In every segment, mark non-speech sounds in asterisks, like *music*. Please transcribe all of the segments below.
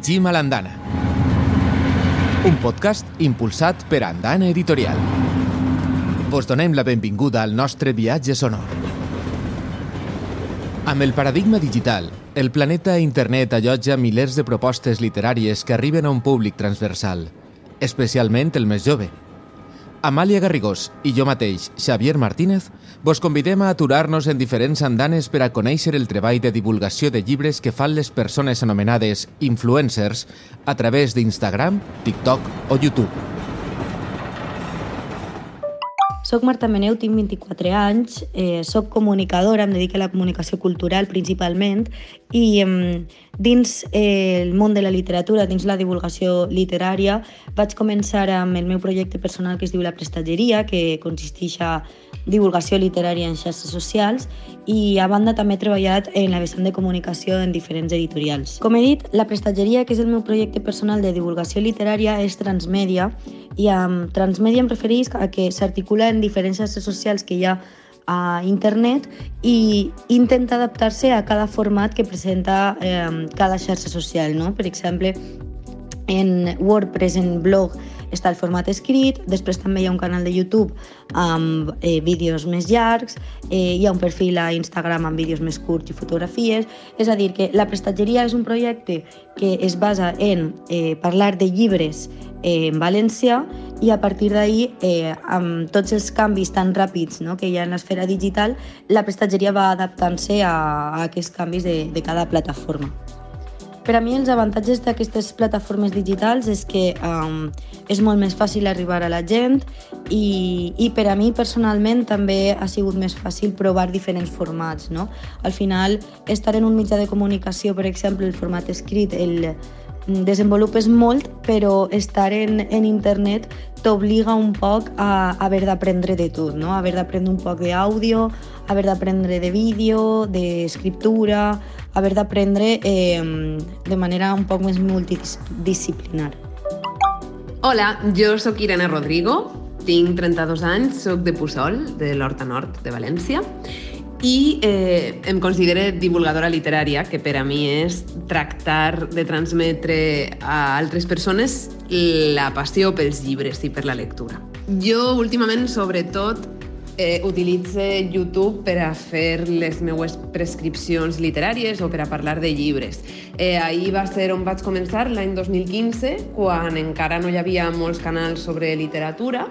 Llegim a l'Andana. Un podcast impulsat per Andana Editorial. Vos donem la benvinguda al nostre viatge sonor. Amb el paradigma digital, el planeta Internet allotja milers de propostes literàries que arriben a un públic transversal, especialment el més jove. Amàlia Garrigós i jo mateix, Xavier Martínez, vos convidem a aturar-nos en diferents andanes per a conèixer el treball de divulgació de llibres que fan les persones anomenades influencers a través d'Instagram, TikTok o YouTube. Soc Marta Meneu, tinc 24 anys, eh, soc comunicadora, em dedico a la comunicació cultural principalment i eh, dins eh, el món de la literatura, dins la divulgació literària, vaig començar amb el meu projecte personal que es diu La Prestatgeria, que consisteix a divulgació literària en xarxes socials i a banda també he treballat en la vessant de comunicació en diferents editorials. Com he dit, La Prestatgeria, que és el meu projecte personal de divulgació literària, és transmèdia i amb transmèdia em referís a que s'articula en diferents xarxes socials que hi ha a internet i intenta adaptar-se a cada format que presenta eh, cada xarxa social. No? Per exemple, en WordPress, en blog, està el format escrit, després també hi ha un canal de YouTube amb eh, vídeos més llargs, eh, hi ha un perfil a Instagram amb vídeos més curts i fotografies, és a dir, que la prestatgeria és un projecte que es basa en eh, parlar de llibres eh, en valencià i a partir d'ahir, eh, amb tots els canvis tan ràpids no, que hi ha en l'esfera digital, la prestatgeria va adaptant-se a, a aquests canvis de, de cada plataforma. Per a mi els avantatges d'aquestes plataformes digitals és que um, és molt més fàcil arribar a la gent i, i per a mi personalment també ha sigut més fàcil provar diferents formats. No? Al final, estar en un mitjà de comunicació, per exemple, el format escrit, el desenvolupes molt, però estar en, en internet t'obliga un poc a, a haver d'aprendre de tot, no? haver d'aprendre un poc d'àudio, haver d'aprendre de vídeo, d'escriptura, haver d'aprendre eh, de manera un poc més multidisciplinar. Hola, jo sóc Irene Rodrigo, tinc 32 anys, sóc de Puçol, de l'Horta Nord de València, i eh, em considero divulgadora literària, que per a mi és tractar de transmetre a altres persones la passió pels llibres i per la lectura. Jo últimament, sobretot, eh, utilitze YouTube per a fer les meues prescripcions literàries o per a parlar de llibres. Eh, ahir va ser on vaig començar, l'any 2015, quan encara no hi havia molts canals sobre literatura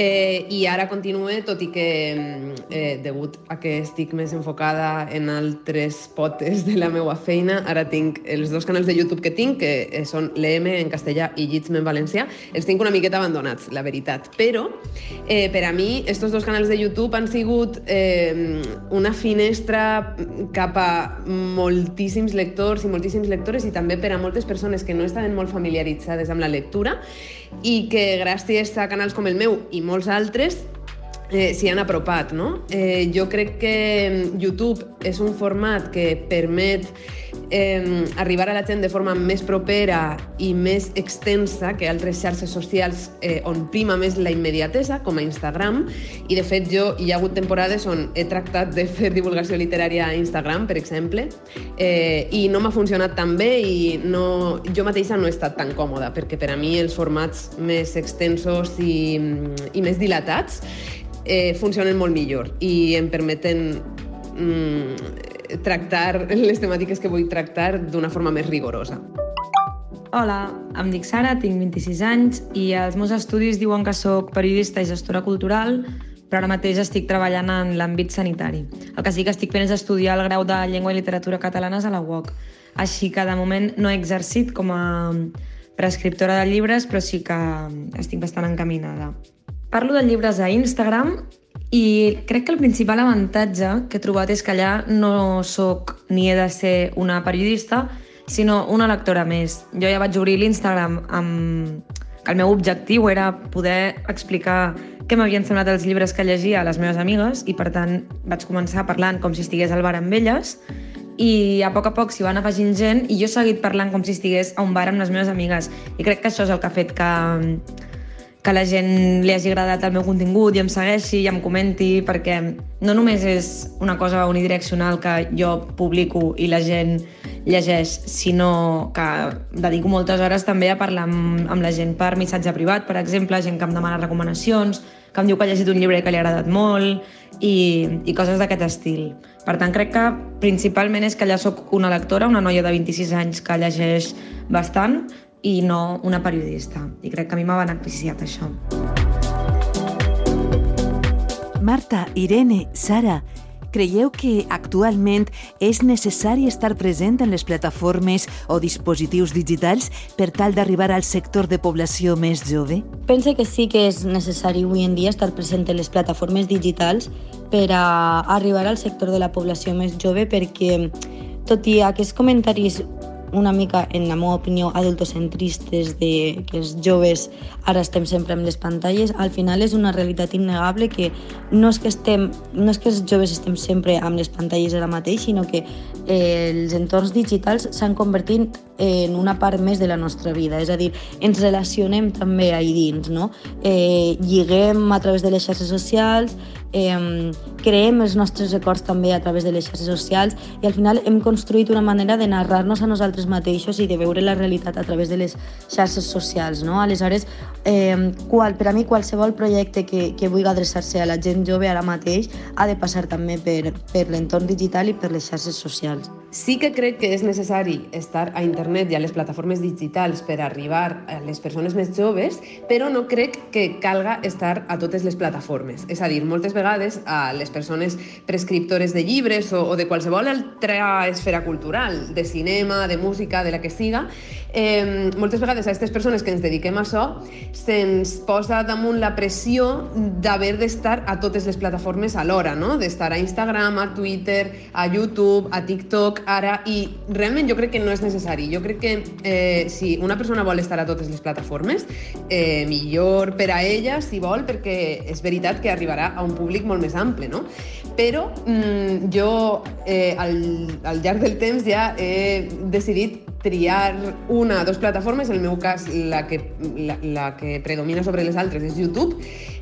Eh, I ara continue, tot i que mm, eh, degut a que estic més enfocada en altres potes de la meva feina, ara tinc els dos canals de YouTube que tinc, que eh, són l'EM en castellà i Llitsme en valencià, els tinc una miqueta abandonats, la veritat. Però eh, per a mi, estos dos canals de YouTube han sigut eh, una finestra cap a moltíssims lectors i moltíssims lectores i també per a moltes persones que no estaven molt familiaritzades amb la lectura i que gràcies a canals com el meu i molts altres eh, s'hi han apropat. No? Eh, jo crec que mm, YouTube és un format que permet eh, arribar a la gent de forma més propera i més extensa que altres xarxes socials eh, on prima més la immediatesa, com a Instagram, i de fet jo hi ha hagut temporades on he tractat de fer divulgació literària a Instagram, per exemple, eh, i no m'ha funcionat tan bé i no, jo mateixa no he estat tan còmoda, perquè per a mi els formats més extensos i, i més dilatats eh, funcionen molt millor i em permeten mm, tractar *laughs* les temàtiques que vull tractar d'una forma més rigorosa. Hola, em dic Sara, tinc 26 anys i els meus estudis diuen que sóc periodista i gestora cultural, però ara mateix estic treballant en l'àmbit sanitari. El que sí que estic fent és estudiar el grau de Llengua i Literatura Catalanes a la UOC. Així que de moment no he exercit com a prescriptora de llibres, però sí que estic bastant encaminada. Parlo de llibres a Instagram i crec que el principal avantatge que he trobat és que allà no sóc ni he de ser una periodista, sinó una lectora més. Jo ja vaig obrir l'Instagram amb que el meu objectiu era poder explicar què m'havien semblat els llibres que llegia a les meves amigues i, per tant, vaig començar parlant com si estigués al bar amb elles i a poc a poc s'hi van afegint gent i jo he seguit parlant com si estigués a un bar amb les meves amigues. I crec que això és el que ha fet que, que la gent li hagi agradat el meu contingut i em segueixi i em comenti, perquè no només és una cosa unidireccional que jo publico i la gent llegeix, sinó que dedico moltes hores també a parlar amb, amb la gent per missatge privat, per exemple, gent que em demana recomanacions, que em diu que ha llegit un llibre que li ha agradat molt i, i coses d'aquest estil. Per tant, crec que principalment és que allà sóc una lectora, una noia de 26 anys que llegeix bastant i no una periodista. I crec que a mi m'ha beneficiat això. Marta, Irene, Sara, Creieu que actualment és necessari estar present en les plataformes o dispositius digitals per tal d'arribar al sector de població més jove? Pense que sí que és necessari avui en dia estar present en les plataformes digitals per a arribar al sector de la població més jove perquè tot i aquests comentaris una mica, en la meva opinió, adultocentristes de que els joves ara estem sempre amb les pantalles, al final és una realitat innegable que no és que, estem, no és que els joves estem sempre amb les pantalles ara mateix, sinó que eh, els entorns digitals s'han convertit en una part més de la nostra vida, és a dir, ens relacionem també ahir dins, no? Eh, lliguem a través de les xarxes socials, eh, creem els nostres records també a través de les xarxes socials i al final hem construït una manera de narrar-nos a nosaltres mateixos i de veure la realitat a través de les xarxes socials. No? Aleshores, eh, qual, per a mi qualsevol projecte que, que vulgui adreçar-se a la gent jove ara mateix ha de passar també per, per l'entorn digital i per les xarxes socials. Sí que crec que és necessari estar a internet i a les plataformes digitals per arribar a les persones més joves, però no crec que calga estar a totes les plataformes. És a dir, moltes vegades a les persones prescriptores de llibres o, o de qualsevol altra esfera cultural, de cinema, de música, de la que siga, eh, moltes vegades a aquestes persones que ens dediquem a això se'ns posa damunt la pressió d'haver d'estar a totes les plataformes alhora, no? d'estar a Instagram, a Twitter, a YouTube, a TikTok, ara, i realment jo crec que no és necessari. Jo crec que eh, si una persona vol estar a totes les plataformes, eh, millor per a ella, si vol, perquè és veritat que arribarà a un públic molt més ample, no? Però mm, jo eh, al, al llarg del temps ja he decidit triar una o dos plataformes, en el meu cas la que, la, la que predomina sobre les altres és YouTube,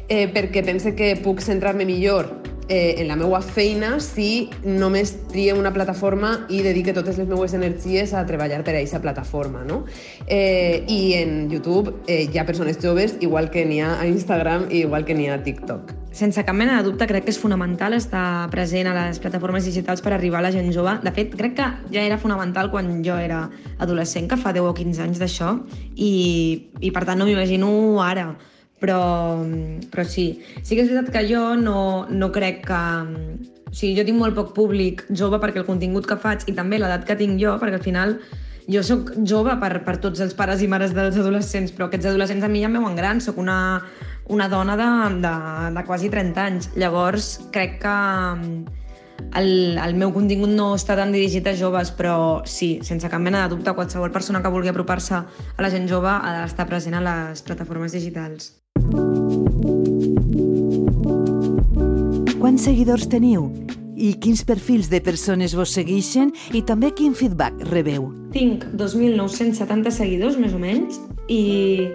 eh, perquè pense que puc centrar-me millor eh, en la meva feina si només trie una plataforma i dedique totes les meues energies a treballar per a aquesta plataforma. No? Eh, I en YouTube eh, hi ha persones joves igual que n'hi ha a Instagram i igual que n'hi ha a TikTok. Sense cap mena de dubte, crec que és fonamental estar present a les plataformes digitals per arribar a la gent jove. De fet, crec que ja era fonamental quan jo era adolescent, que fa 10 o 15 anys d'això, i, i per tant no m'imagino ara però, però sí, sí que és veritat que jo no, no crec que... O sigui, jo tinc molt poc públic jove perquè el contingut que faig i també l'edat que tinc jo, perquè al final jo sóc jove per, per tots els pares i mares dels adolescents, però aquests adolescents a mi ja em veuen gran, sóc una, una dona de, de, de quasi 30 anys. Llavors, crec que el, el meu contingut no està tan dirigit a joves, però sí, sense cap mena de dubte, qualsevol persona que vulgui apropar-se a la gent jove ha d'estar present a les plataformes digitals. Quants seguidors teniu? I quins perfils de persones vos segueixen i també quin feedback rebeu? Tinc 2.970 seguidors, més o menys, i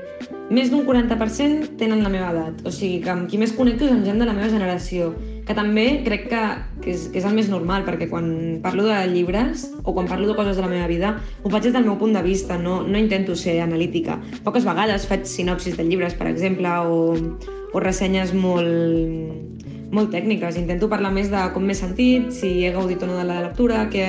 més d'un 40% tenen la meva edat. O sigui, que amb qui més connecto és amb gent de la meva generació, que també crec que, que, és, que és el més normal, perquè quan parlo de llibres o quan parlo de coses de la meva vida, ho faig des del meu punt de vista, no, no intento ser analítica. Poques vegades faig sinopsis de llibres, per exemple, o, o ressenyes molt, molt tècniques. Intento parlar més de com m'he sentit, si he gaudit o no de la lectura, què,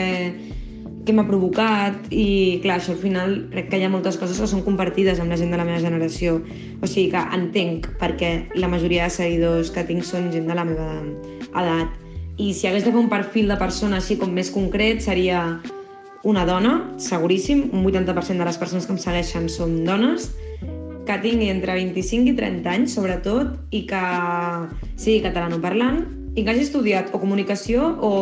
què m'ha provocat i clar, això al final crec que hi ha moltes coses que són compartides amb la gent de la meva generació. O sigui que entenc perquè la majoria de seguidors que tinc són gent de la meva edat. I si hagués de fer un perfil de persona així com més concret seria una dona, seguríssim, un 80% de les persones que em segueixen són dones que tingui entre 25 i 30 anys, sobretot, i que sigui catalanoparlant i que hagi estudiat o comunicació o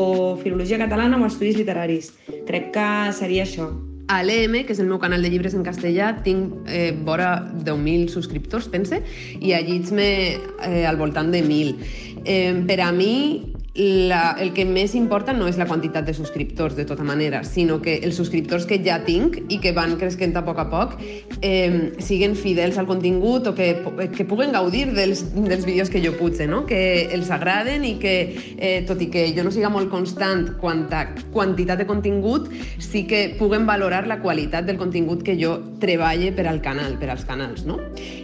filologia catalana o estudis literaris. Crec que seria això. A l'EM, que és el meu canal de llibres en castellà, tinc eh, vora 10.000 subscriptors, pense, i a Llits-me eh, al voltant de 1.000. Eh, per a mi, la, el que més importa no és la quantitat de subscriptors, de tota manera, sinó que els subscriptors que ja tinc i que van creixent a poc a poc eh, siguen fidels al contingut o que, que puguen gaudir dels, dels vídeos que jo putze, no? que els agraden i que, eh, tot i que jo no siga molt constant quant a quantitat de contingut, sí que puguen valorar la qualitat del contingut que jo treballe per al canal, per als canals. No?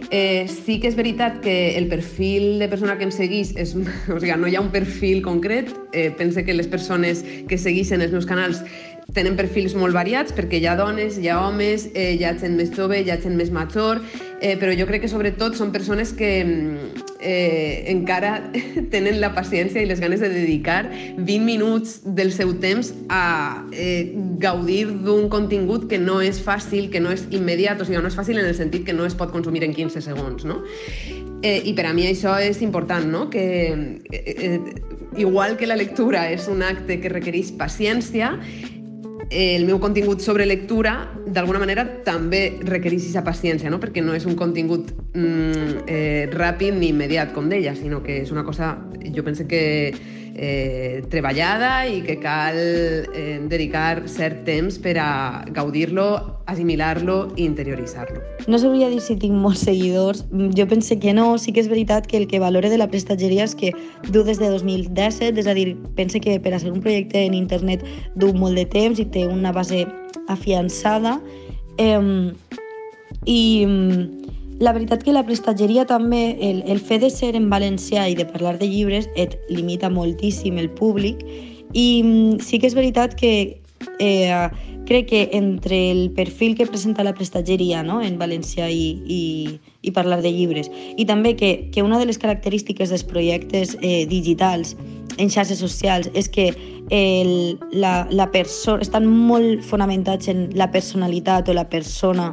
Eh, sí que és veritat que el perfil de persona que em seguís és, *laughs* o sigui, no hi ha un perfil concret. Eh, pense que les persones que segueixen els meus canals tenen perfils molt variats perquè hi ha dones, hi ha homes, eh, hi ha gent més jove, hi ha gent més major, eh, però jo crec que sobretot són persones que mm, eh, encara *laughs* tenen la paciència i les ganes de dedicar 20 minuts del seu temps a eh, gaudir d'un contingut que no és fàcil, que no és immediat, o sigui, no és fàcil en el sentit que no es pot consumir en 15 segons, no? Eh, I per a mi això és important, no? que eh, eh, igual que la lectura és un acte que requereix paciència, el meu contingut sobre lectura, d'alguna manera, també requereix aquesta paciència, no? perquè no és un contingut mm, eh, ràpid ni immediat, com deia, sinó que és una cosa, jo penso que eh, treballada i que cal eh, dedicar cert temps per a gaudir-lo, assimilar-lo i interioritzar-lo. No sabria dir si tinc molts seguidors. Jo pense que no. Sí que és veritat que el que valore de la prestatgeria és que du des de 2017, és a dir, pense que per a ser un projecte en internet du molt de temps i té una base afiançada. Eh, I la veritat que la prestatgeria també, el, el fet de ser en valencià i de parlar de llibres et limita moltíssim el públic i mm, sí que és veritat que eh, crec que entre el perfil que presenta la prestatgeria no? en valencià i, i, i parlar de llibres i també que, que una de les característiques dels projectes eh, digitals en xarxes socials és que el, la, la persona estan molt fonamentats en la personalitat o la persona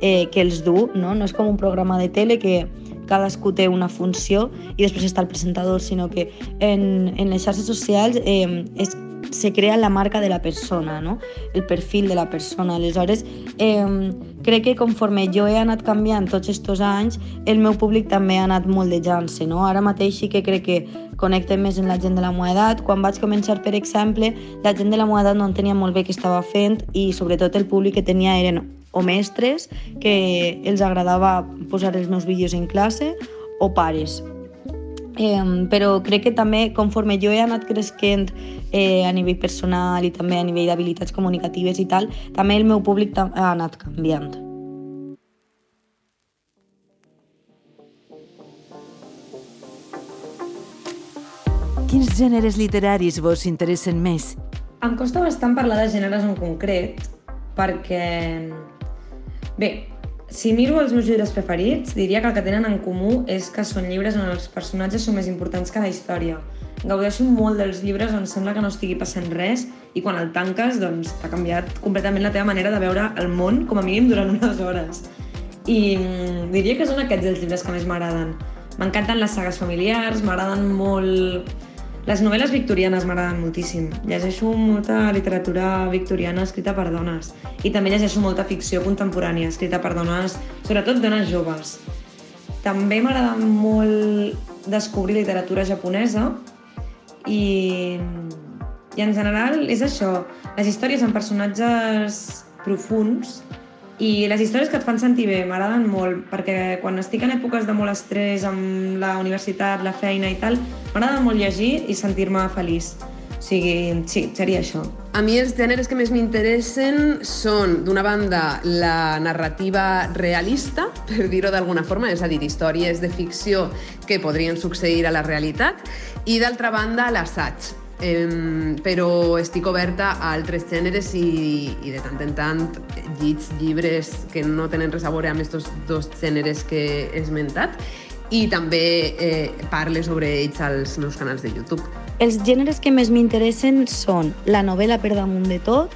eh, que els du, no? no és com un programa de tele que cadascú té una funció i després està el presentador, sinó que en, en les xarxes socials eh, és, se crea la marca de la persona, no? el perfil de la persona. Aleshores, eh, crec que conforme jo he anat canviant tots aquests anys, el meu públic també ha anat moldejant-se. No? Ara mateix sí que crec que connecte més amb la gent de la meva edat. Quan vaig començar, per exemple, la gent de la meva edat no entenia molt bé què estava fent i sobretot el públic que tenia eren o mestres que els agradava posar els meus vídeos en classe o pares. Eh, però crec que també conforme jo he anat creixent eh, a nivell personal i també a nivell d'habilitats comunicatives i tal, també el meu públic ha anat canviant. Quins gèneres literaris vos interessen més? Em costa bastant parlar de gèneres en concret perquè Bé, si miro els meus llibres preferits, diria que el que tenen en comú és que són llibres on els personatges són més importants que la història. Gaudeixo molt dels llibres on sembla que no estigui passant res i quan el tanques, doncs, t'ha canviat completament la teva manera de veure el món, com a mínim durant unes hores. I mm, diria que són aquests els llibres que més m'agraden. M'encanten les sagues familiars, m'agraden molt les novel·les victorianes m'agraden moltíssim. Llegeixo molta literatura victoriana escrita per dones i també llegeixo molta ficció contemporània escrita per dones, sobretot dones joves. També m'agrada molt descobrir literatura japonesa i, i en general és això, les històries amb personatges profuns i les històries que et fan sentir bé m'agraden molt, perquè quan estic en èpoques de molt estrès amb la universitat, la feina i tal, m'agrada molt llegir i sentir-me feliç. O sigui, sí, seria això. A mi els gèneres que més m'interessen són, d'una banda, la narrativa realista, per dir-ho d'alguna forma, és a dir, històries de ficció que podrien succeir a la realitat, i d'altra banda, l'assaig, Eh, però estic oberta a altres gèneres i, i de tant en tant llits llibres que no tenen res a veure amb aquests dos gèneres que he esmentat i també eh, parle sobre ells als meus canals de YouTube. Els gèneres que més m'interessen són la novel·la per damunt de tot,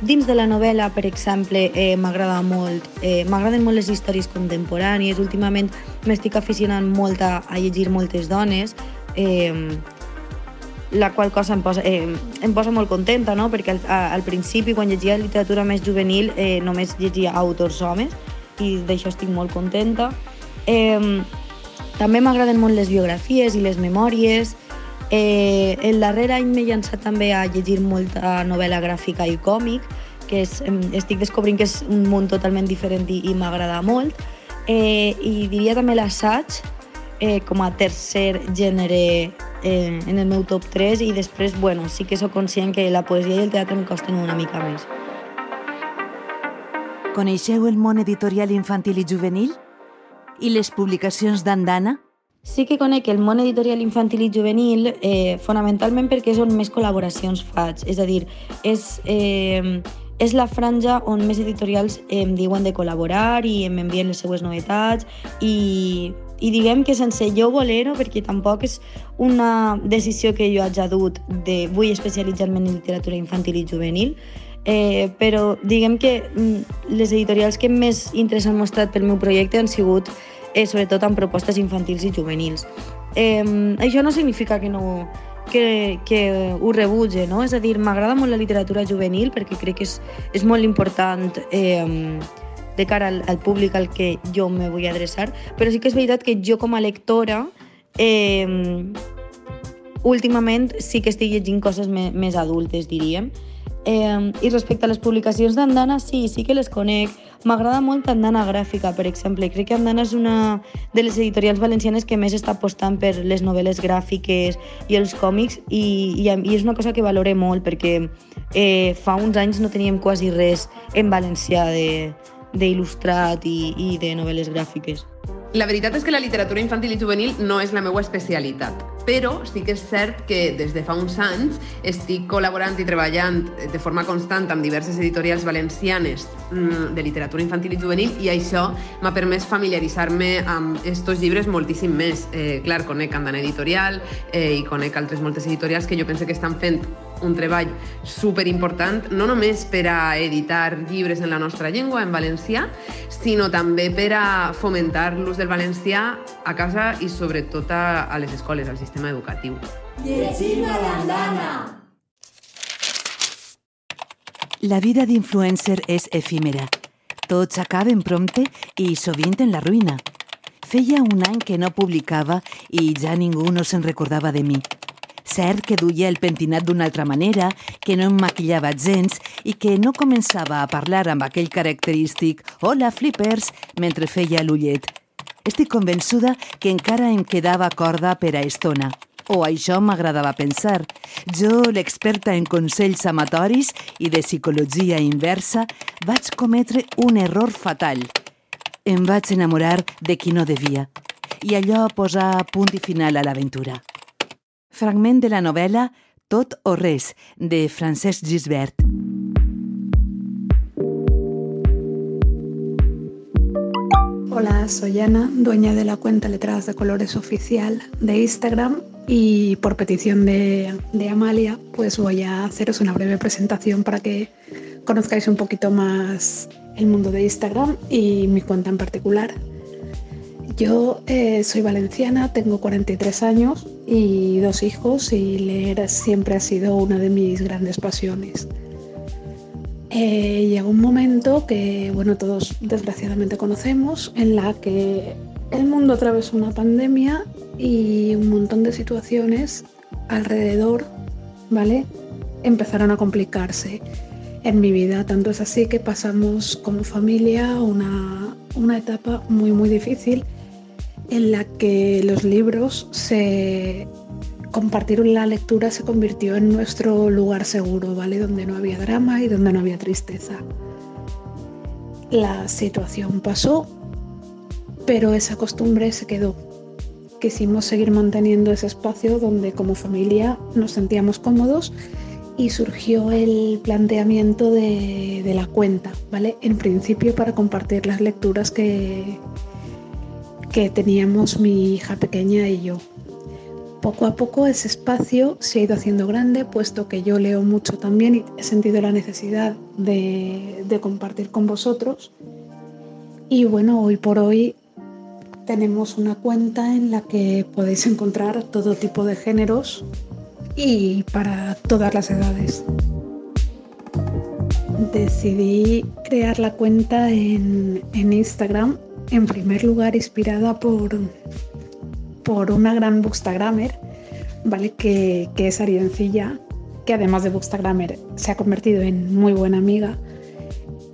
Dins de la novel·la, per exemple, eh, m'agrada molt, eh, m'agraden molt les històries contemporànies. Últimament m'estic aficionant molt a, a llegir moltes dones. Eh, la qual cosa em posa, eh, em posa molt contenta, no? perquè al, al principi, quan llegia literatura més juvenil, eh, només llegia autors homes, i d'això estic molt contenta. Eh, també m'agraden molt les biografies i les memòries, Eh, el darrer any m'he llançat també a llegir molta novel·la gràfica i còmic, que és, estic descobrint que és un món totalment diferent i, i m'agrada molt. Eh, I diria també l'assaig eh, com a tercer gènere eh, en el meu top 3 i després, bueno, sí que sóc conscient que la poesia i el teatre em costen una mica més. Coneixeu el món editorial infantil i juvenil? I les publicacions d'Andana? Sí que conec el món editorial infantil i juvenil eh, fonamentalment perquè és on més col·laboracions faig. És a dir, és, eh, és la franja on més editorials em diuen de col·laborar i em envien les seues novetats i, i diguem que sense jo voler-ho, perquè tampoc és una decisió que jo hagi dut de vull especialitzar-me en literatura infantil i juvenil, eh, però diguem que mm, les editorials que més interès han mostrat pel meu projecte han sigut eh, sobretot amb propostes infantils i juvenils. Eh, això no significa que no que, que ho rebutge, no? És a dir, m'agrada molt la literatura juvenil perquè crec que és, és molt important eh, de cara al, al públic al que jo me vull adreçar, però sí que és veritat que jo com a lectora eh, últimament sí que estic llegint coses me, més adultes, diríem, Eh, I respecte a les publicacions d'Andana, sí, sí que les conec. M'agrada molt Andana Gràfica, per exemple. Crec que Andana és una de les editorials valencianes que més està apostant per les novel·les gràfiques i els còmics i, i, i és una cosa que valore molt perquè eh, fa uns anys no teníem quasi res en valencià d'il·lustrat i, i de novel·les gràfiques. La veritat és que la literatura infantil i juvenil no és la meva especialitat, però sí que és cert que des de fa uns anys estic col·laborant i treballant de forma constant amb diverses editorials valencianes mm, de literatura infantil i juvenil i això m'ha permès familiaritzar-me amb estos llibres moltíssim més. Eh, clar, conec Andana Editorial eh, i conec altres moltes editorials que jo penso que estan fent un treball super important, no només per a editar llibres en la nostra llengua, en valencià, sinó també per a fomentar l'ús del valencià a casa i sobretot a, les escoles, al sistema educatiu. Llegim a l'andana! La vida d'influencer és efímera. Tots acaben prompte i sovint en la ruïna. Feia un any que no publicava i ja ningú no se'n recordava de mi. Cert que duia el pentinat d'una altra manera, que no em maquillava gens i que no començava a parlar amb aquell característic «Hola, flippers!» mentre feia l'ullet. Estic convençuda que encara em quedava corda per a estona. O això m'agradava pensar. Jo, l'experta en consells amatoris i de psicologia inversa, vaig cometre un error fatal. Em vaig enamorar de qui no devia. I allò posà punt i final a l'aventura. Fragment de la novel·la Tot o res, de Francesc Gisbert. Hola, soy Ana, dueña de la cuenta Letradas de Colores Oficial de Instagram y por petición de, de, Amalia, pues voy a haceros una breve presentación para que conozcáis un poquito más el mundo de Instagram y mi cuenta en particular. Yo eh, soy valenciana, tengo 43 años y dos hijos y leer siempre ha sido una de mis grandes pasiones. Eh, llegó un momento que, bueno, todos desgraciadamente conocemos, en la que el mundo atravesó una pandemia y un montón de situaciones alrededor, ¿vale? Empezaron a complicarse en mi vida. Tanto es así que pasamos como familia una, una etapa muy, muy difícil en la que los libros se compartir la lectura se convirtió en nuestro lugar seguro, ¿vale? Donde no había drama y donde no había tristeza. La situación pasó, pero esa costumbre se quedó. Quisimos seguir manteniendo ese espacio donde como familia nos sentíamos cómodos y surgió el planteamiento de, la cuenta, ¿vale? En principio para compartir las lecturas que, que teníamos mi hija pequeña y yo. Poco a poco ese espacio se ha ido haciendo grande, puesto que yo leo mucho también y he sentido la necesidad de, compartir con vosotros. Y bueno, hoy por hoy tenemos una cuenta en la que podéis encontrar todo tipo de géneros y para todas las edades. Decidí crear la cuenta en, en Instagram en primer lugar inspirada por, por una gran bookstagrammer, ¿vale? Que, que es Ariencilla, que además de Bookstagrammer se ha convertido en muy buena amiga.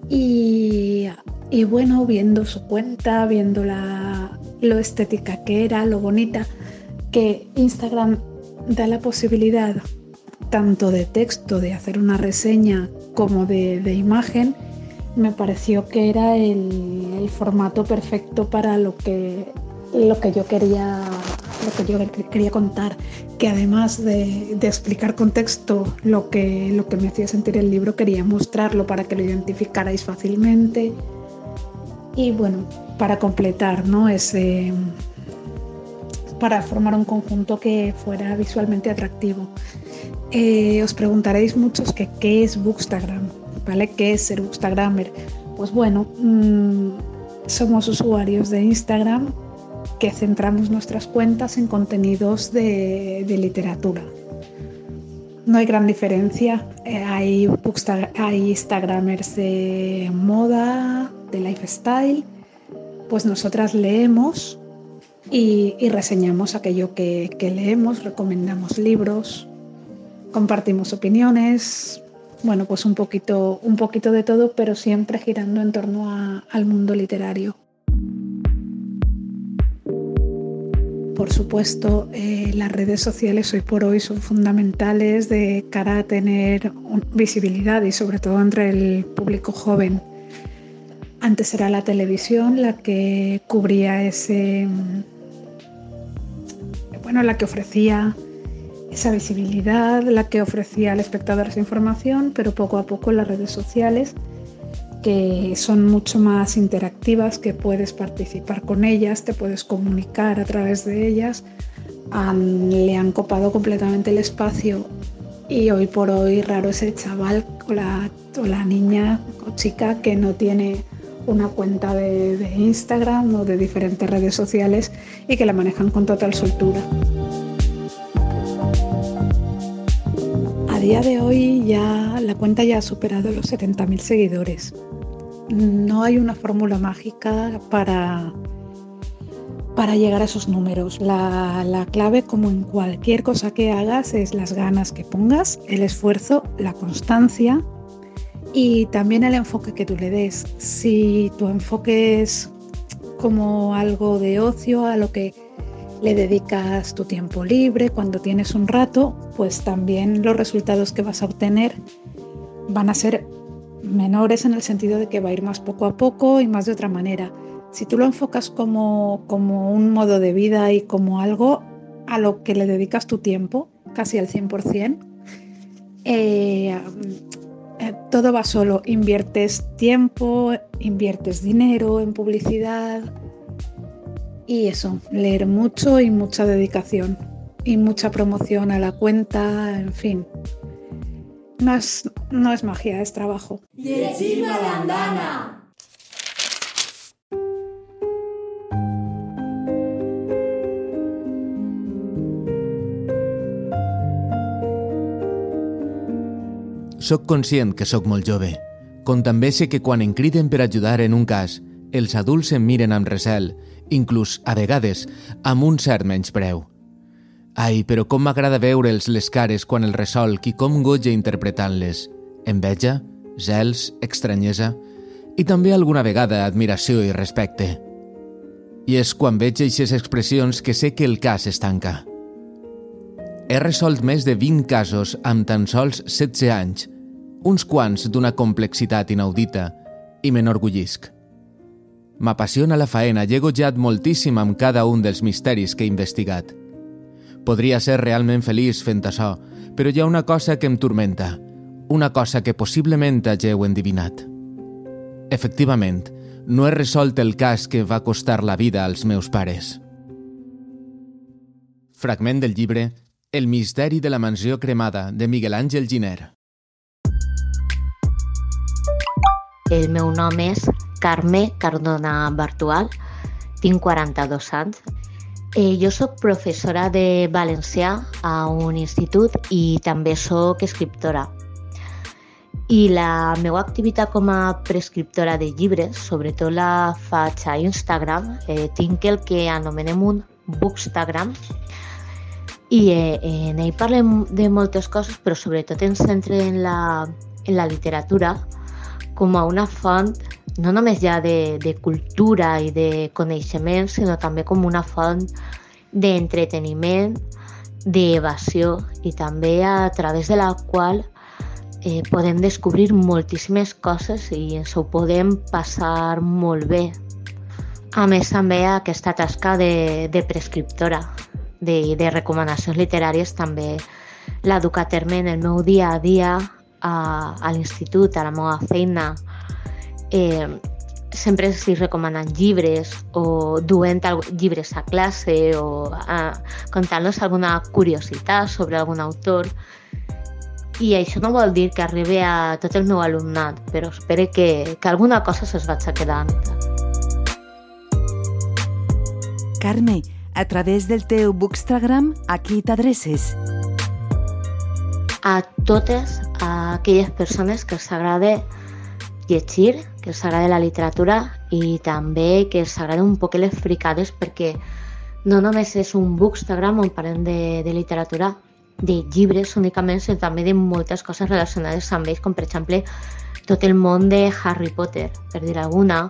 Y, y bueno, viendo su cuenta, viendo la, lo estética que era, lo bonita, que Instagram da la posibilidad tanto de texto, de hacer una reseña, como de, de imagen, me pareció que era el, el, formato perfecto para lo que, lo que yo quería lo que yo quería contar, que además de, de, explicar con texto lo que, lo que me hacía sentir el libro, quería mostrarlo para que lo identificarais fácilmente y bueno, para completar ¿no? ese, para formar un conjunto que fuera visualmente atractivo. Eh, os preguntaréis muchos que qué es Bookstagram, ¿vale? ¿Qué es ser Bookstagrammer? Pues bueno, mmm, somos usuarios de Instagram que centramos nuestras cuentas en contenidos de, literatura. No hay gran diferencia. Eh, hay, Instagramers de moda, de lifestyle. Pues nosotras leemos y, reseñamos aquello que, leemos, recomendamos libros, compartimos opiniones, bueno, pues un poquito, un poquito de todo, pero siempre girando en torno al mundo literario. Por supuesto, eh, las redes sociales hoy por hoy son fundamentales de cara a tener visibilidad y sobre todo entre el público joven. Antes era la televisión la que cubría ese, bueno, la que ofrecía esa visibilidad, la que ofrecía al espectador esa información, pero poco a poco las redes sociales, que son mucho más interactivas, que puedes participar con ellas, te puedes comunicar a través de ellas, le han copado completamente el espacio y hoy por hoy raro es el chaval o la, o la niña o chica que no tiene una cuenta de, de Instagram o de diferentes redes sociales y que la manejan con total soltura. A día de hoy ya la cuenta ya ha superado los 70.000 seguidores. No hay una fórmula mágica para, para llegar a esos números. La, la, clave, como en cualquier cosa que hagas, es las ganas que pongas, el esfuerzo, la constancia y también el enfoque que tú le des. Si tu enfoque es como algo de ocio, a lo que le dedicas tu tiempo libre, cuando tienes un rato, pues también los resultados que vas a obtener van a ser menores en el sentido de que va a ir más poco a poco y más de otra manera. Si tú lo enfocas como, como un modo de vida y como algo a lo que le dedicas tu tiempo, casi al 100%, eh, eh, todo va solo. Inviertes tiempo, inviertes dinero en publicidad y eso, leer mucho y mucha dedicación y mucha promoción a la cuenta, en fin. No es, no es magia, es trabajo. Soc conscient que sóc molt jove, com també sé que quan em criden per ajudar en un cas, els adults em miren amb recel, inclús, a vegades, amb un cert menyspreu. Ai, però com m'agrada veure'ls les cares quan el resolc i com goja interpretant-les. Enveja, gels, estranyesa i també alguna vegada admiració i respecte. I és quan veig aquestes expressions que sé que el cas es tanca. He resolt més de 20 casos amb tan sols 16 anys, uns quants d'una complexitat inaudita, i m'enorgullisc. M'apassiona la faena i he gojat moltíssim amb cada un dels misteris que he investigat. Podria ser realment feliç fent això, però hi ha una cosa que em turmenta, una cosa que possiblement hageu endivinat. Efectivament, no he resolt el cas que va costar la vida als meus pares. Fragment del llibre El misteri de la mansió cremada, de Miguel Àngel Giner. El meu nom és Carme Cardona Bartual, tinc 42 anys. Eh, jo sóc professora de valencià a un institut i també sóc escriptora. I la meva activitat com a prescriptora de llibres, sobretot la faig a Instagram, eh, tinc el que anomenem un bookstagram, i eh, en ell parlem de moltes coses, però sobretot ens centre en la, en la literatura com a una font no només ja de, de cultura i de coneixement, sinó també com una font d'entreteniment, d'evasió i també a través de la qual eh, podem descobrir moltíssimes coses i ens ho podem passar molt bé. A més, també aquesta tasca de, de prescriptora, de, de recomanacions literàries, també la duc a terme en el meu dia a dia a, a l'institut, a la meva feina. Eh, sempre s'hi recomanen llibres o duent llibres a classe o contant-nos alguna curiositat sobre algun autor. I això no vol dir que arribi a tot el meu alumnat, però espero que, que alguna cosa se'ls vaig quedant. Carme, a través del teu Bookstagram, a qui t'adreces? A totes a aquelles persones que els agrada llegir, que els agrada la literatura i també que els agrada un poc les fricades perquè no només és un bookstagram on parlem de, de literatura, de llibres únicament, sinó també de moltes coses relacionades amb ells, com per exemple tot el món de Harry Potter, per dir alguna.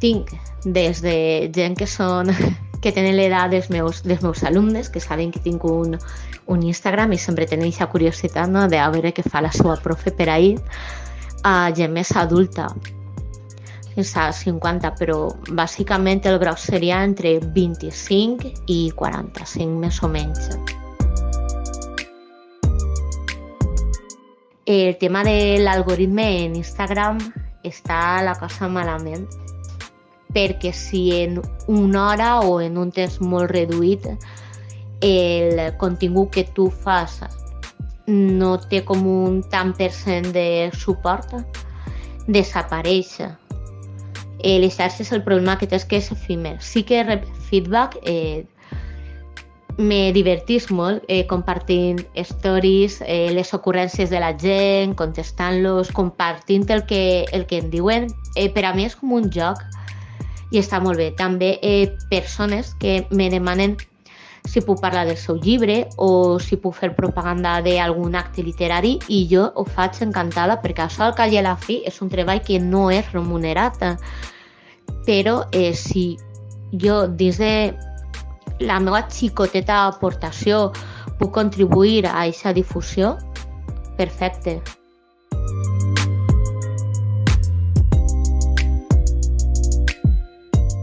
Tinc des de gent que són *laughs* que tenen l'edat dels meus, dels meus alumnes, que saben que tinc un, un Instagram i sempre tenen aquesta curiositat no? de veure què fa la seva profe per ahir, a gent més adulta, fins a 50, però bàsicament el gros seria entre 25 i 45, més o menys. El tema de l'algoritme en Instagram està la cosa malament, perquè si en una hora o en un temps molt reduït el contingut que tu fas no té com un tant per cent de suport, desapareix. Eh, les xarxes el problema que té és que és efímer. Sí que rep feedback, eh, me divertís molt eh, compartint stories, eh, les ocurrències de la gent, contestant-los, compartint el que, el que em diuen. Eh, per a mi és com un joc i està molt bé. També eh, persones que me demanen si puc parlar del seu llibre o si puc fer propaganda d'algun acte literari i jo ho faig encantada perquè això al a la fi és un treball que no és remunerat però eh, si jo dins de la meva xicoteta aportació puc contribuir a aquesta difusió, perfecte.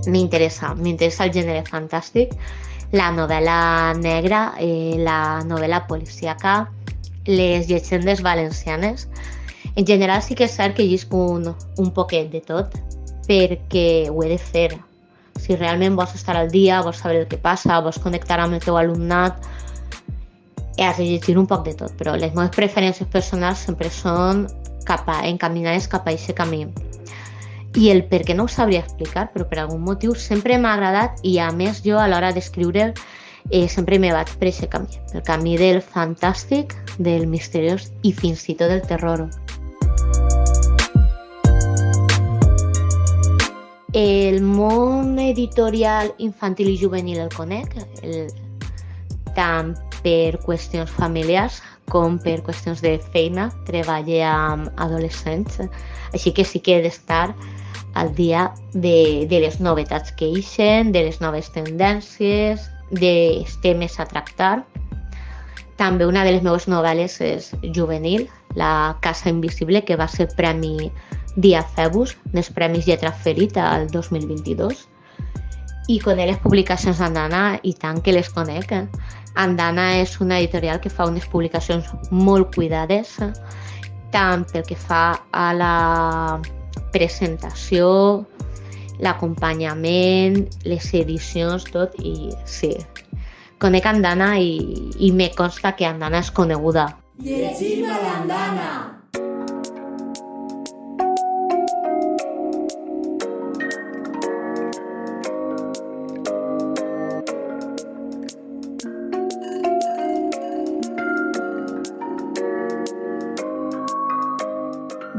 M'interessa, m'interessa el gènere fantàstic la novel·la negra, eh, la novel·la policíaca, les llegendes valencianes. En general sí que és cert que llisc un, un poquet de tot, perquè ho he de fer. Si realment vols estar al dia, vols saber el que passa, vols connectar amb el teu alumnat, has de llegir un poc de tot, però les meves preferències personals sempre són cap a, encaminades cap a aquest camí i el per què no ho sabria explicar, però per algun motiu sempre m'ha agradat i a més jo a l'hora d'escriure eh, sempre me vaig per aquest camí, el camí del fantàstic, del misteriós i fins i tot del terror. El món editorial infantil i juvenil el conec, el, tant per qüestions familiars com per qüestions de feina, treballo amb adolescents, així que sí que he d'estar al dia de, de les novetats que eixen, de les noves tendències, dels temes a tractar. També una de les meves novel·les és juvenil, La Casa Invisible, que va ser premi Dia Febus, dels Premis Lletra Ferita al 2022. I conec les publicacions d'Andana i tant que les conec. Andana és una editorial que fa unes publicacions molt cuidades, tant pel que fa a la presentació, l'acompanyament, les edicions, tot, i sí, conec Andana i, i me consta que Andana és coneguda. Llegim a l'Andana!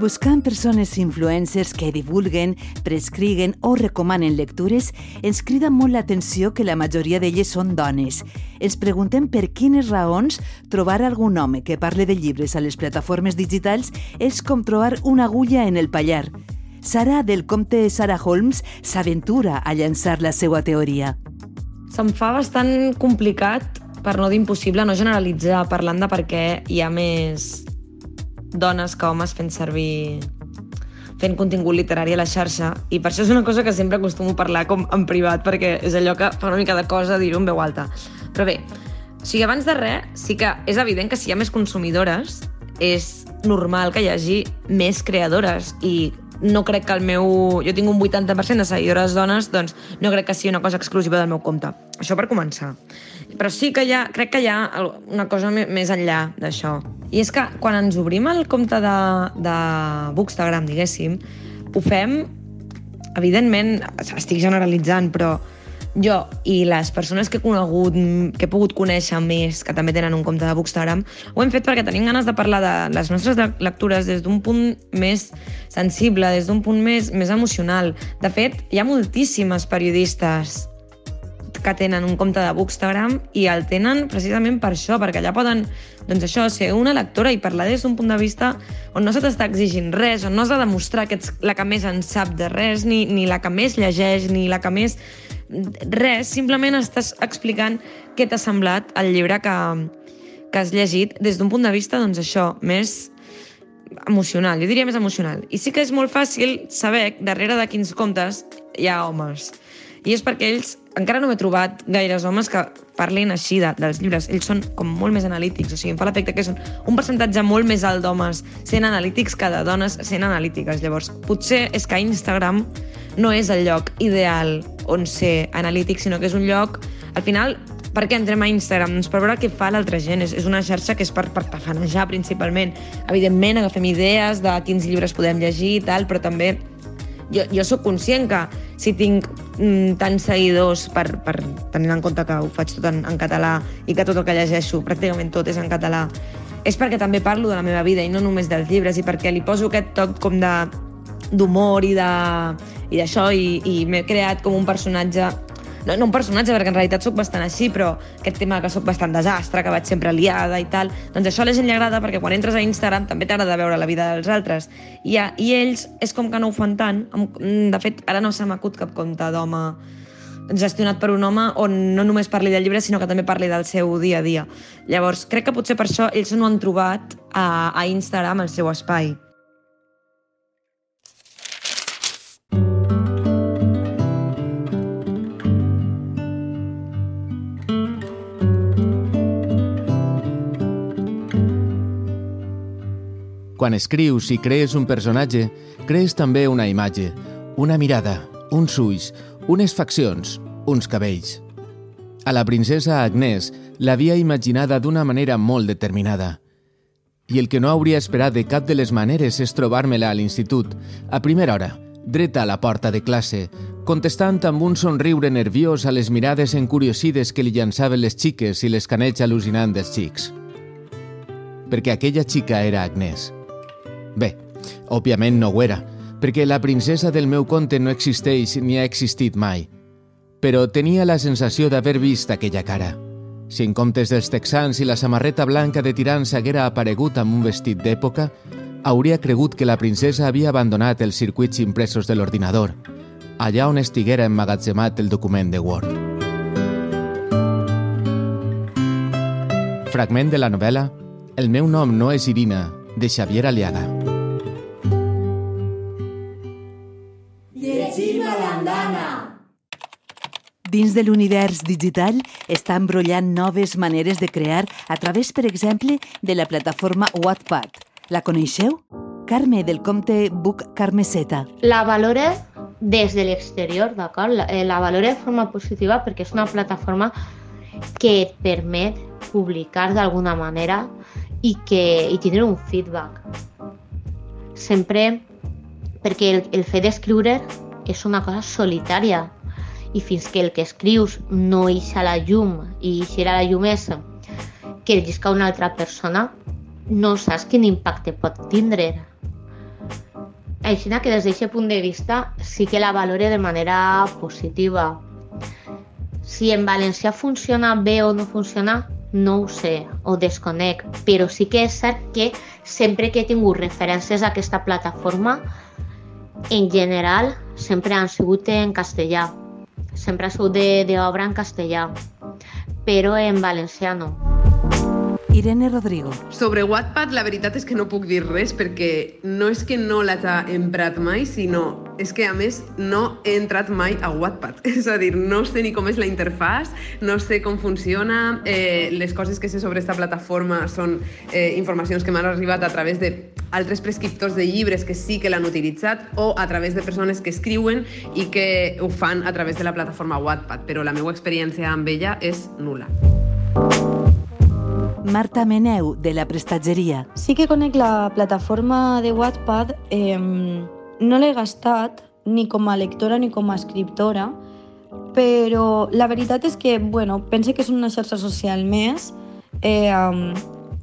Buscant persones influencers que divulguen, prescriguen o recomanen lectures, ens crida molt l'atenció que la majoria d'elles són dones. Ens preguntem per quines raons trobar algun home que parle de llibres a les plataformes digitals és com trobar una agulla en el pallar. Sara, del comte Sara Holmes, s'aventura a llançar la seva teoria. Se'm fa bastant complicat, per no dir impossible, no generalitzar parlant de per què hi ha més dones que homes fent servir fent contingut literari a la xarxa i per això és una cosa que sempre acostumo a parlar com en privat perquè és allò que fa una mica de cosa dir-ho en veu alta. Però bé, o sigui, abans de res, sí que és evident que si hi ha més consumidores és normal que hi hagi més creadores i no crec que el meu... Jo tinc un 80% de seguidores dones, doncs no crec que sigui una cosa exclusiva del meu compte. Això per començar. Però sí que hi ha, crec que hi ha una cosa més enllà d'això. I és que quan ens obrim el compte de, de Bookstagram, diguéssim, ho fem, evidentment, estic generalitzant, però jo i les persones que he conegut, que he pogut conèixer més, que també tenen un compte de Bookstagram, ho hem fet perquè tenim ganes de parlar de les nostres lectures des d'un punt més sensible, des d'un punt més, més emocional. De fet, hi ha moltíssimes periodistes que tenen un compte de Bookstagram i el tenen precisament per això, perquè allà poden doncs això, ser una lectora i parlar des d'un punt de vista on no se t'està exigint res, on no has de demostrar que ets la que més en sap de res, ni, ni la que més llegeix, ni la que més res, simplement estàs explicant què t'ha semblat el llibre que, que has llegit des d'un punt de vista, doncs això, més emocional, jo diria més emocional. I sí que és molt fàcil saber darrere de quins comptes hi ha homes. I és perquè ells, encara no m'he trobat gaires homes que parlin així de, dels llibres. Ells són com molt més analítics, o sigui, em fa l'efecte que són un percentatge molt més alt d'homes sent analítics que de dones sent analítiques. Llavors, potser és que Instagram no és el lloc ideal on ser analític, sinó que és un lloc, al final, per què entrem a Instagram? Doncs per veure què fa l'altra gent. És, és una xarxa que és per, per tafanejar, principalment. Evidentment, agafem idees de quins llibres podem llegir i tal, però també jo, jo sóc conscient que si tinc mm, tants seguidors per, per tenint en compte que ho faig tot en, en català i que tot el que llegeixo, pràcticament tot és en català, és perquè també parlo de la meva vida i no només dels llibres i perquè li poso aquest toc com de d'humor i d'això i, i m'he creat com un personatge no, no un personatge, perquè en realitat sóc bastant així, però aquest tema que sóc bastant desastre, que vaig sempre liada i tal, doncs això a la gent li agrada perquè quan entres a Instagram també t'agrada veure la vida dels altres. I, a, I ells és com que no ho fan tant. De fet, ara no se m'acut cap compte d'home gestionat per un home on no només parli del llibre, sinó que també parli del seu dia a dia. Llavors, crec que potser per això ells no han trobat a, a Instagram el seu espai. Quan escrius i crees un personatge, crees també una imatge, una mirada, uns ulls, unes faccions, uns cabells. A la princesa Agnès l'havia imaginada d'una manera molt determinada. I el que no hauria esperat de cap de les maneres és trobar-me-la a l'institut, a primera hora, dreta a la porta de classe, contestant amb un somriure nerviós a les mirades encuriosides que li llançaven les xiques i l'escaneig al·lucinant dels xics. Perquè aquella xica era Agnès. Bé, òbviament no ho era, perquè la princesa del meu conte no existeix ni ha existit mai. Però tenia la sensació d'haver vist aquella cara. Si en comptes dels texans i la samarreta blanca de tirants haguera aparegut amb un vestit d'època, hauria cregut que la princesa havia abandonat els circuits impresos de l'ordinador, allà on estiguera emmagatzemat el document de Word. Fragment de la novel·la El meu nom no és Irina, de Xavier Aliaga. Dins de l'univers digital està embrollant noves maneres de crear a través, per exemple, de la plataforma Wattpad. La coneixeu? Carme, del compte Book Carmeseta. La valore des de l'exterior, d'acord? La, eh, la valore de forma positiva perquè és una plataforma que et permet publicar d'alguna manera i, que, i tindre un feedback. Sempre perquè el, el fet d'escriure és una cosa solitària i fins que el que escrius no ix a la llum i eixirà a la llum és que el llisca una altra persona, no saps quin impacte pot tindre. Així que des d'aquest punt de vista sí que la valore de manera positiva. Si en valencià funciona bé o no funciona, no ho sé, o desconec, però sí que és cert que sempre que he tingut referències a aquesta plataforma, en general, sempre han sigut en castellà. Sempre ha sigut d'obra en castellà, però en valencià no. Irene Rodrigo. Sobre Wattpad, la veritat és que no puc dir res perquè no és que no l'hagi emprat mai, sinó és que, a més, no he entrat mai a Wattpad. *laughs* És a dir, no sé ni com és la interfàs, no sé com funciona, eh, les coses que sé sobre aquesta plataforma són eh, informacions que m'han arribat a través d'altres prescriptors de llibres que sí que l'han utilitzat o a través de persones que escriuen i que ho fan a través de la plataforma Wattpad, però la meva experiència amb ella és nula. Marta Meneu, de la prestatgeria. Sí que conec la plataforma de Wattpad, eh, no l'he gastat ni com a lectora ni com a escriptora, però la veritat és que, bueno, pense que és una xarxa social més, eh, um,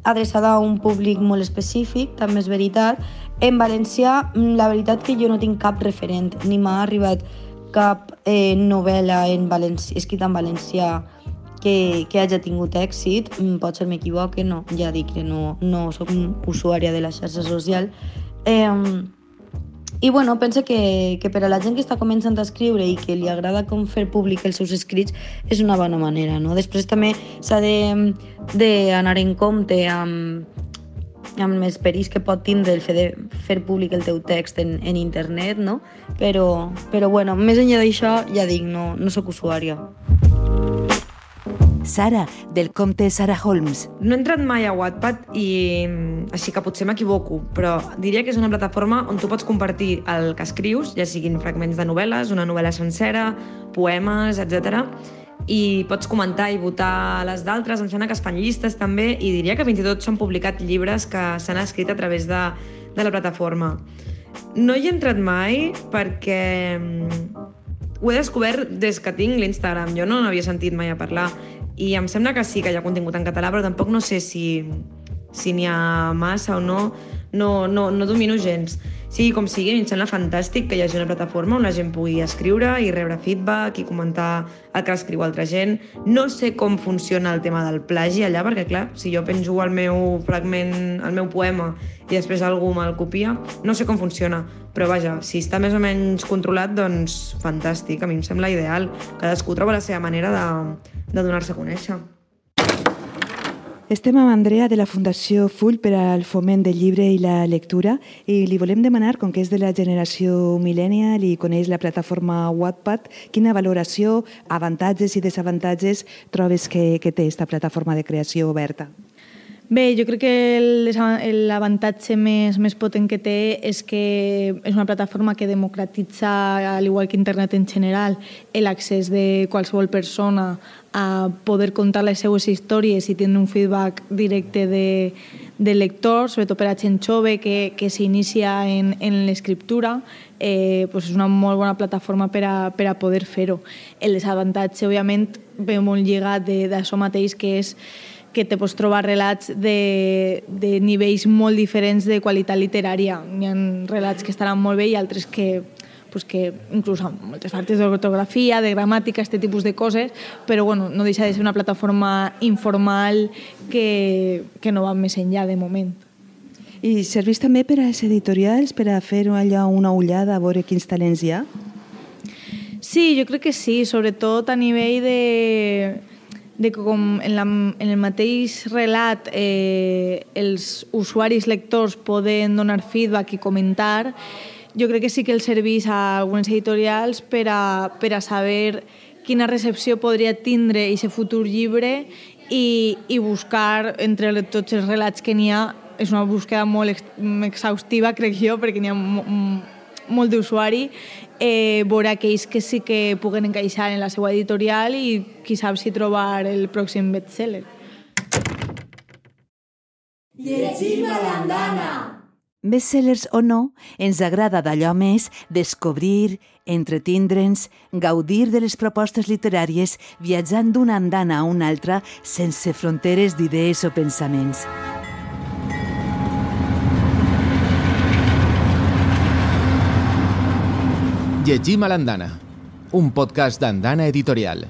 adreçada a un públic molt específic, també és veritat. En valencià, la veritat que jo no tinc cap referent, ni m'ha arribat cap eh, novel·la en valencià, escrita en valencià que, que hagi tingut èxit, mm, potser m'equivoque, no, ja dic que no, no sóc usuària de la xarxa social. Eh, I bueno, pense que, que per a la gent que està començant a escriure i que li agrada com fer públic els seus escrits és una bona manera. No? Després també s'ha d'anar en compte amb, amb els perills que pot tindre el fer de fer públic el teu text en, en internet, no? Però, però bueno, més enllà d'això, ja dic, no, no sóc usuària. Sara, del comte Sara Holmes. No he entrat mai a Wattpad i així que potser m'equivoco, però diria que és una plataforma on tu pots compartir el que escrius, ja siguin fragments de novel·les, una novel·la sencera, poemes, etc. I pots comentar i votar les d'altres, em sembla que es fan llistes també, i diria que fins i tot s'han publicat llibres que s'han escrit a través de, de la plataforma. No hi he entrat mai perquè mm, ho he descobert des que tinc l'Instagram. Jo no n'havia sentit mai a parlar i em sembla que sí que hi ha contingut en català, però tampoc no sé si si n'hi ha massa o no, no, no, no domino gens. Sigui com sigui, em sembla fantàstic que hi hagi una plataforma on la gent pugui escriure i rebre feedback i comentar el que escriu altra gent. No sé com funciona el tema del plagi allà, perquè clar, si jo penjo el meu fragment, el meu poema i després algú me'l copia, no sé com funciona. Però vaja, si està més o menys controlat, doncs fantàstic, a mi em sembla ideal. Cadascú troba la seva manera de, de donar-se a conèixer. Estem amb Andrea de la Fundació Full per al foment del llibre i la lectura i li volem demanar, com que és de la generació millennial i coneix la plataforma Wattpad, quina valoració, avantatges i desavantatges trobes que, que té aquesta plataforma de creació oberta? Bé, jo crec que l'avantatge més, més potent que té és que és una plataforma que democratitza, al igual que internet en general, l'accés de qualsevol persona a poder contar les seues històries i tenir un feedback directe de, de lector, sobretot per a gent jove que, que s'inicia en, en l'escriptura, eh, pues és una molt bona plataforma per a, per a poder fer-ho. El desavantatge, òbviament, ve molt lligat d'això mateix, que és que te pots trobar relats de, de nivells molt diferents de qualitat literària. Hi ha relats que estaran molt bé i altres que pues que inclús amb moltes faltes d'ortografia, de gramàtica, aquest tipus de coses, però bueno, no deixa de ser una plataforma informal que, que no va més enllà de moment. I serveix també per als editorials, per a fer allà una ullada a veure quins talents hi ha? Sí, jo crec que sí, sobretot a nivell de, de com en, la, en el mateix relat eh, els usuaris lectors poden donar feedback i comentar, jo crec que sí que el serveix a algunes editorials per a, per a saber quina recepció podria tindre aquest futur llibre i, i buscar entre tots els relats que n'hi ha. És una búsqueda molt ex exhaustiva, crec jo, perquè n'hi ha molt d'usuari, eh, veure aquells que sí que puguen encaixar en la seva editorial i qui sap si trobar el pròxim bestseller. Llegim a l'andana! Bestsellers o no, ens agrada d'allò més descobrir, entretindre'ns, gaudir de les propostes literàries viatjant d'una andana a una altra sense fronteres d'idees o pensaments. Llegim a l'Andana, un podcast d'Andana Editorial.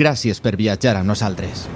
Gràcies per viatjar amb nosaltres.